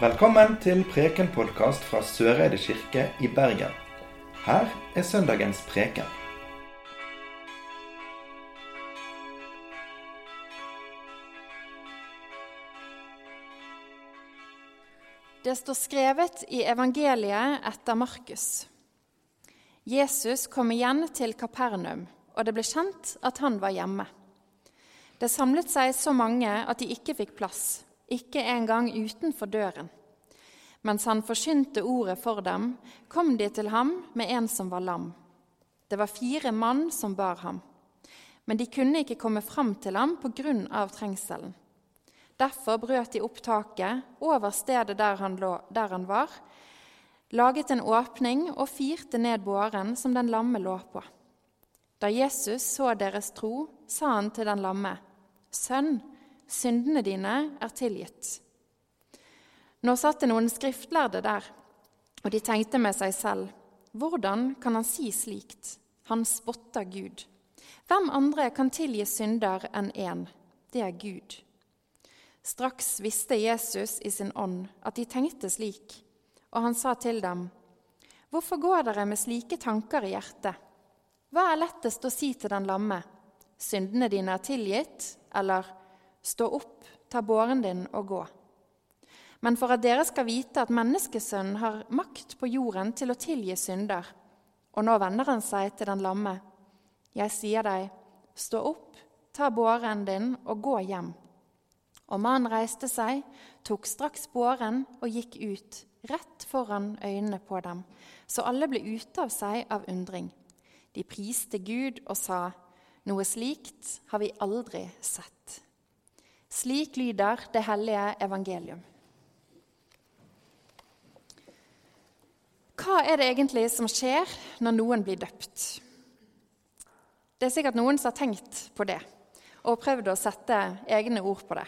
Velkommen til Preken-podkast fra Søreide kirke i Bergen. Her er søndagens preken. Det står skrevet i evangeliet etter Markus. Jesus kom igjen til Kapernaum, og det ble kjent at han var hjemme. Det samlet seg så mange at de ikke fikk plass, ikke engang utenfor døren. Mens han forsynte ordet for dem, kom de til ham med en som var lam. Det var fire mann som bar ham, men de kunne ikke komme fram til ham av trengselen. Derfor brøt de opp taket over stedet der han, lå, der han var, laget en åpning og firte ned båren som den lamme lå på. Da Jesus så deres tro, sa han til den lamme, Sønn, syndene dine er tilgitt. Nå satt det noen skriftlærde der, og de tenkte med seg selv, hvordan kan han si slikt? Han spotter Gud. Hvem andre kan tilgi synder enn én? Det er Gud. Straks visste Jesus i sin ånd at de tenkte slik, og han sa til dem, Hvorfor går dere med slike tanker i hjertet? Hva er lettest å si til den lamme? Syndene dine er tilgitt, eller stå opp, ta båren din og gå. Men for at dere skal vite at menneskesønnen har makt på jorden til å tilgi synder. Og nå vender han seg til den lamme. Jeg sier deg, stå opp, ta båren din og gå hjem. Og mannen reiste seg, tok straks båren og gikk ut, rett foran øynene på dem, så alle ble ute av seg av undring. De priste Gud og sa, noe slikt har vi aldri sett. Slik lyder det hellige evangelium. Hva er det egentlig som skjer når noen blir døpt? Det er sikkert noen som har tenkt på det og prøvd å sette egne ord på det.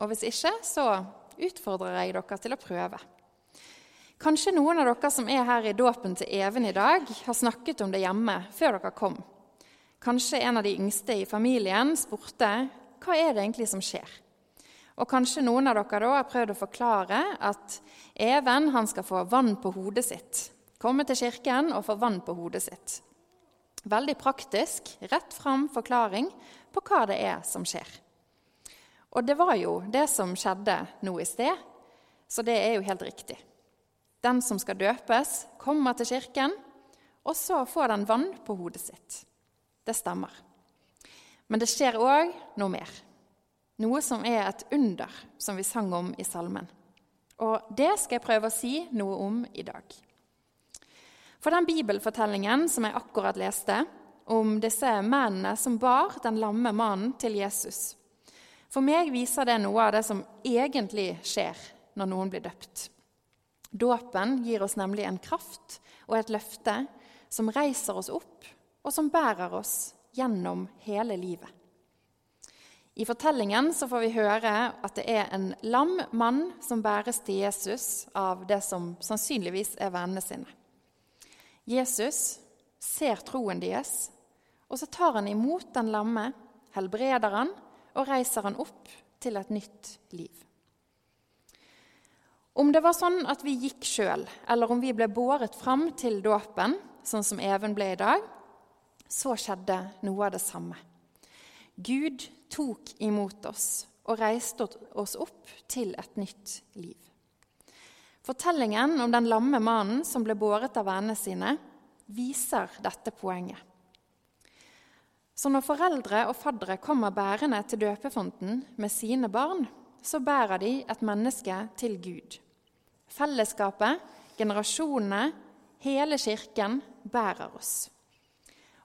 Og hvis ikke, så utfordrer jeg dere til å prøve. Kanskje noen av dere som er her i dåpen til Even i dag, har snakket om det hjemme før dere kom. Kanskje en av de yngste i familien spurte hva er det egentlig som skjer. Og kanskje noen av dere da har prøvd å forklare at Even han skal få vann på hodet sitt. Komme til kirken og få vann på hodet sitt. Veldig praktisk, rett fram forklaring på hva det er som skjer. Og det var jo det som skjedde nå i sted, så det er jo helt riktig. Den som skal døpes, kommer til kirken, og så får den vann på hodet sitt. Det stemmer. Men det skjer òg noe mer. Noe som er et under, som vi sang om i salmen. Og det skal jeg prøve å si noe om i dag. For den bibelfortellingen som jeg akkurat leste, om disse mennene som bar den lamme mannen til Jesus For meg viser det noe av det som egentlig skjer når noen blir døpt. Dåpen gir oss nemlig en kraft og et løfte som reiser oss opp og som bærer oss gjennom hele livet. I fortellingen så får vi høre at det er en lam mann som bæres til Jesus av det som sannsynligvis er vennene sine. Jesus ser troen deres, og så tar han imot den lamme, helbreder han og reiser han opp til et nytt liv. Om det var sånn at vi gikk sjøl, eller om vi ble båret fram til dåpen, sånn som Even ble i dag, så skjedde noe av det samme. Gud tok imot oss og reiste oss opp til et nytt liv. Fortellingen om den lamme mannen som ble båret av vennene sine, viser dette poenget. Så når foreldre og faddere kommer bærende til døpefonten med sine barn, så bærer de et menneske til Gud. Fellesskapet, generasjonene, hele kirken bærer oss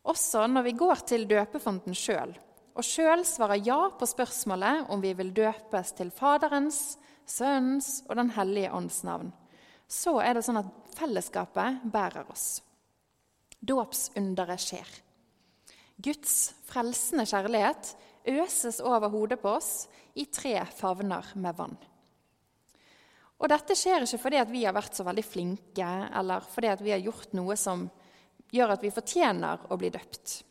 også når vi går til døpefonten sjøl, og sjøl svarer ja på spørsmålet om vi vil døpes til Faderens, Sønnens og Den hellige ånds navn, så er det sånn at fellesskapet bærer oss. Dåpsunderet skjer. Guds frelsende kjærlighet øses over hodet på oss i tre favner med vann. Og dette skjer ikke fordi vi har vært så veldig flinke, eller fordi vi har gjort noe som gjør at vi fortjener å bli døpt.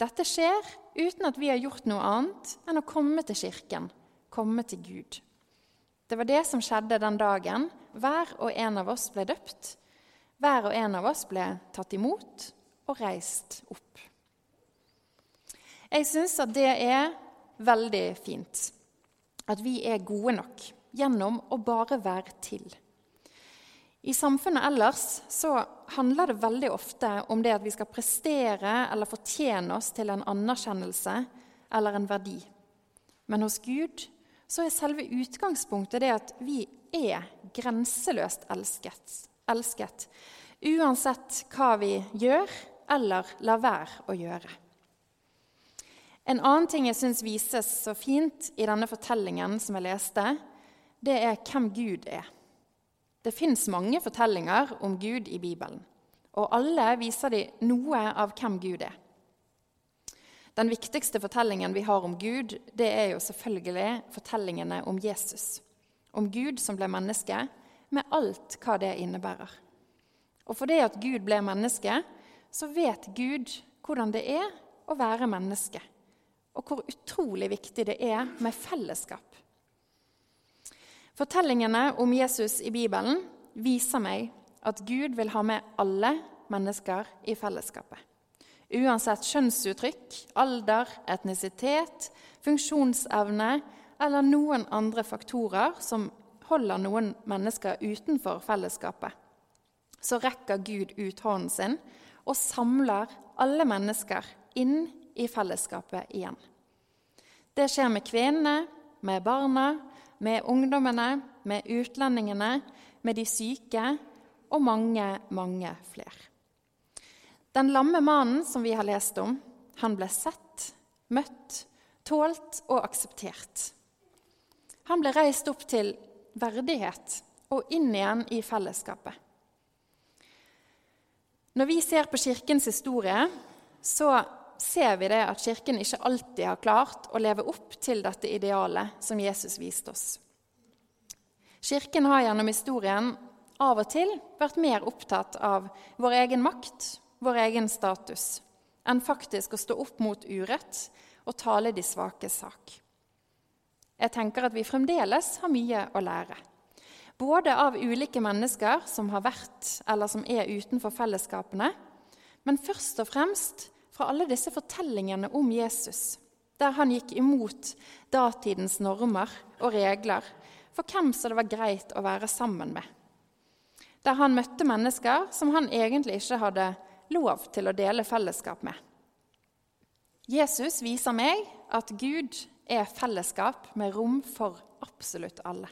Dette skjer uten at vi har gjort noe annet enn å komme til Kirken, komme til Gud. Det var det som skjedde den dagen hver og en av oss ble døpt. Hver og en av oss ble tatt imot og reist opp. Jeg syns at det er veldig fint at vi er gode nok gjennom å bare være til. I samfunnet ellers så handler det veldig ofte om det at vi skal prestere eller fortjene oss til en anerkjennelse eller en verdi. Men hos Gud så er selve utgangspunktet det at vi er grenseløst elsket. elsket uansett hva vi gjør eller lar være å gjøre. En annen ting jeg syns vises så fint i denne fortellingen som jeg leste, det er hvem Gud er. Det fins mange fortellinger om Gud i Bibelen, og alle viser de noe av hvem Gud er. Den viktigste fortellingen vi har om Gud, det er jo selvfølgelig fortellingene om Jesus. Om Gud som ble menneske, med alt hva det innebærer. Og fordi at Gud ble menneske, så vet Gud hvordan det er å være menneske, og hvor utrolig viktig det er med fellesskap. Fortellingene om Jesus i Bibelen viser meg at Gud vil ha med alle mennesker i fellesskapet. Uansett kjønnsuttrykk, alder, etnisitet, funksjonsevne eller noen andre faktorer som holder noen mennesker utenfor fellesskapet, så rekker Gud ut hånden sin og samler alle mennesker inn i fellesskapet igjen. Det skjer med kvinnene, med barna, med ungdommene, med utlendingene, med de syke og mange, mange flere. Den lamme mannen som vi har lest om, han ble sett, møtt, tålt og akseptert. Han ble reist opp til verdighet og inn igjen i fellesskapet. Når vi ser på Kirkens historie, så ser vi det at Kirken ikke alltid har klart å leve opp til dette idealet som Jesus viste oss. Kirken har gjennom historien av og til vært mer opptatt av vår egen makt, vår egen status, enn faktisk å stå opp mot urett og tale de svakes sak. Jeg tenker at vi fremdeles har mye å lære. Både av ulike mennesker som har vært eller som er utenfor fellesskapene, men først og fremst fra alle disse fortellingene om Jesus, der han gikk imot datidens normer og regler for hvem som det var greit å være sammen med. Der han møtte mennesker som han egentlig ikke hadde lov til å dele fellesskap med. Jesus viser meg at Gud er fellesskap med rom for absolutt alle.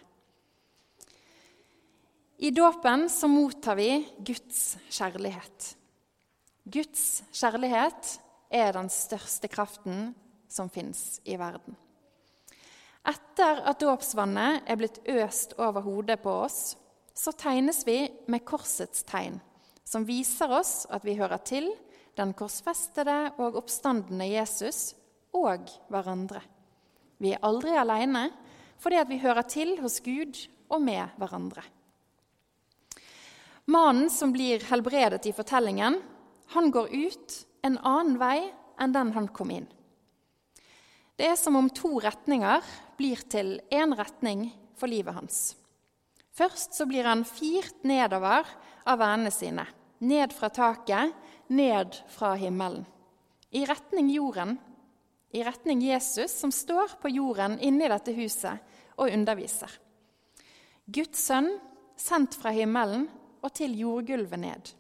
I dåpen så mottar vi Guds kjærlighet. Guds kjærlighet er den største kraften som fins i verden. Etter at dåpsvannet er blitt øst over hodet på oss, så tegnes vi med korsets tegn, som viser oss at vi hører til den korsfestede og oppstandende Jesus og hverandre. Vi er aldri alene fordi vi hører til hos Gud og med hverandre. Mannen som blir helbredet i fortellingen, han går ut en annen vei enn den han kom inn. Det er som om to retninger blir til én retning for livet hans. Først så blir han firt nedover av vennene sine, ned fra taket, ned fra himmelen. I retning jorden, i retning Jesus, som står på jorden inne i dette huset og underviser. Guds sønn, sendt fra himmelen og til jordgulvet ned.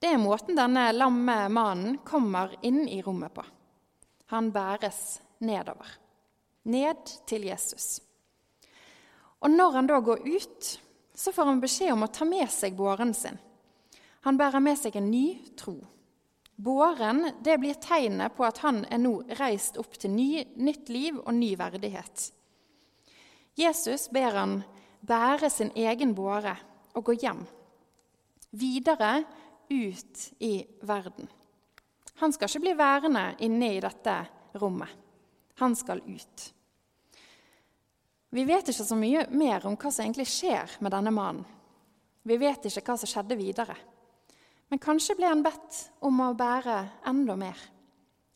Det er måten denne lamme mannen kommer inn i rommet på. Han bæres nedover, ned til Jesus. Og når han da går ut, så får han beskjed om å ta med seg båren sin. Han bærer med seg en ny tro. Båren det blir tegnet på at han er nå reist opp til ny, nytt liv og ny verdighet. Jesus ber han bære sin egen båre og gå hjem. Videre ut i verden. Han skal ikke bli værende inne i dette rommet. Han skal ut. Vi vet ikke så mye mer om hva som egentlig skjer med denne mannen. Vi vet ikke hva som skjedde videre. Men kanskje ble han bedt om å bære enda mer.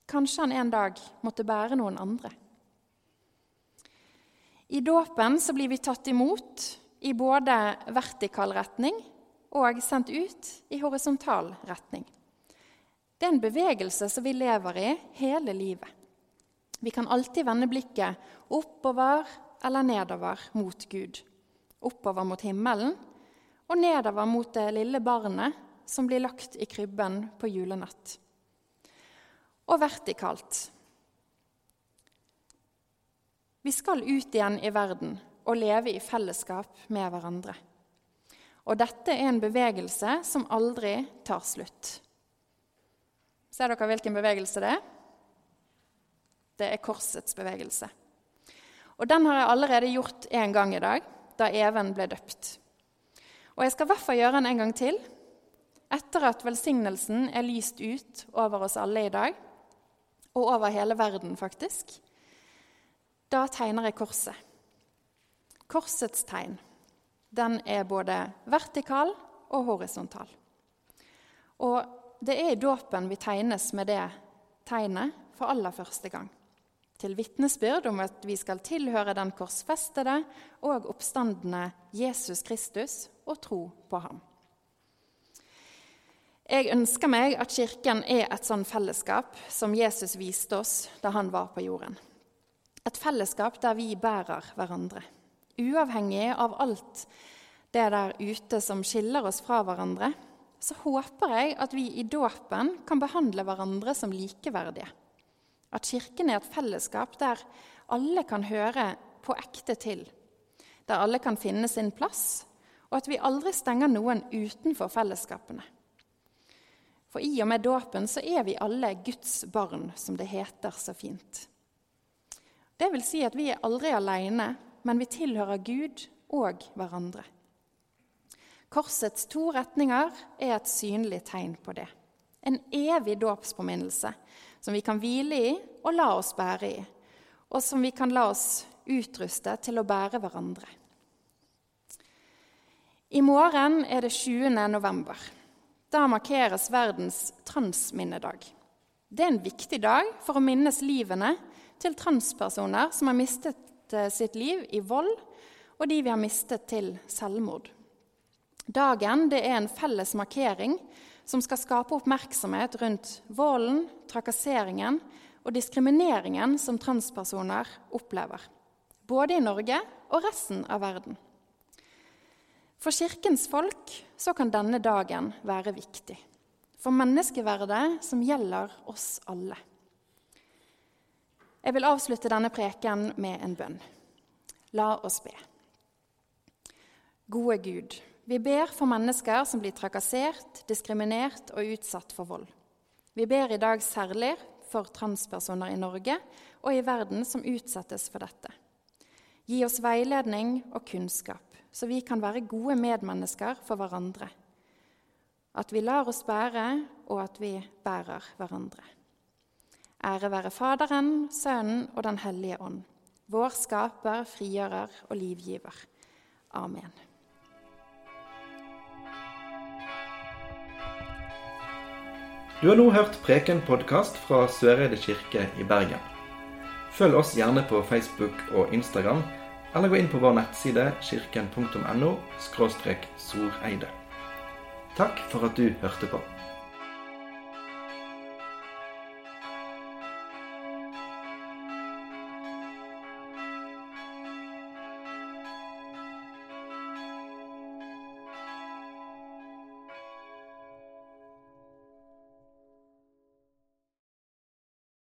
Kanskje han en dag måtte bære noen andre. I dåpen så blir vi tatt imot i både vertikal retning og sendt ut i horisontal retning. Det er en bevegelse som vi lever i hele livet. Vi kan alltid vende blikket oppover eller nedover mot Gud. Oppover mot himmelen og nedover mot det lille barnet som blir lagt i krybben på julenatt. Og vertikalt. Vi skal ut igjen i verden og leve i fellesskap med hverandre. Og dette er en bevegelse som aldri tar slutt. Ser dere hvilken bevegelse det er? Det er korsets bevegelse. Og den har jeg allerede gjort en gang i dag, da Even ble døpt. Og jeg skal i hvert fall gjøre den en gang til, etter at velsignelsen er lyst ut over oss alle i dag, og over hele verden, faktisk. Da tegner jeg korset. Korsets tegn den er både vertikal og horisontal. Og det er i dåpen vi tegnes med det tegnet for aller første gang. Til vitnesbyrd om at vi skal tilhøre den korsfestede og oppstandende Jesus Kristus og tro på ham. Jeg ønsker meg at Kirken er et sånn fellesskap som Jesus viste oss da han var på jorden. Et fellesskap der vi bærer hverandre, uavhengig av alt det der ute som skiller oss fra hverandre. Så håper jeg at vi i dåpen kan behandle hverandre som likeverdige. At Kirken er et fellesskap der alle kan høre på ekte til. Der alle kan finne sin plass, og at vi aldri stenger noen utenfor fellesskapene. For i og med dåpen så er vi alle Guds barn, som det heter så fint. Det vil si at vi er aldri alene, men vi tilhører Gud og hverandre. Korsets to retninger er et synlig tegn på det. En evig dåpspåminnelse som vi kan hvile i og la oss bære i, og som vi kan la oss utruste til å bære hverandre. I morgen er det 20. november. Da markeres verdens transminnedag. Det er en viktig dag for å minnes livene til transpersoner som har mistet sitt liv i vold, og de vi har mistet til selvmord. Dagen er en felles markering som skal skape oppmerksomhet rundt volden, trakasseringen og diskrimineringen som transpersoner opplever, både i Norge og resten av verden. For Kirkens folk så kan denne dagen være viktig. For menneskeverdet som gjelder oss alle. Jeg vil avslutte denne preken med en bønn. La oss be. Gode Gud, vi ber for mennesker som blir trakassert, diskriminert og utsatt for vold. Vi ber i dag særlig for transpersoner i Norge og i verden som utsettes for dette. Gi oss veiledning og kunnskap, så vi kan være gode medmennesker for hverandre. At vi lar oss bære, og at vi bærer hverandre. Ære være Faderen, Sønnen og Den hellige ånd, vår skaper, frigjører og livgiver. Amen. Du har nå hørt Preken-podkast fra Søreide kirke i Bergen. Følg oss gjerne på Facebook og Instagram, eller gå inn på vår nettside kirken.no soreide. Takk for at du hørte på.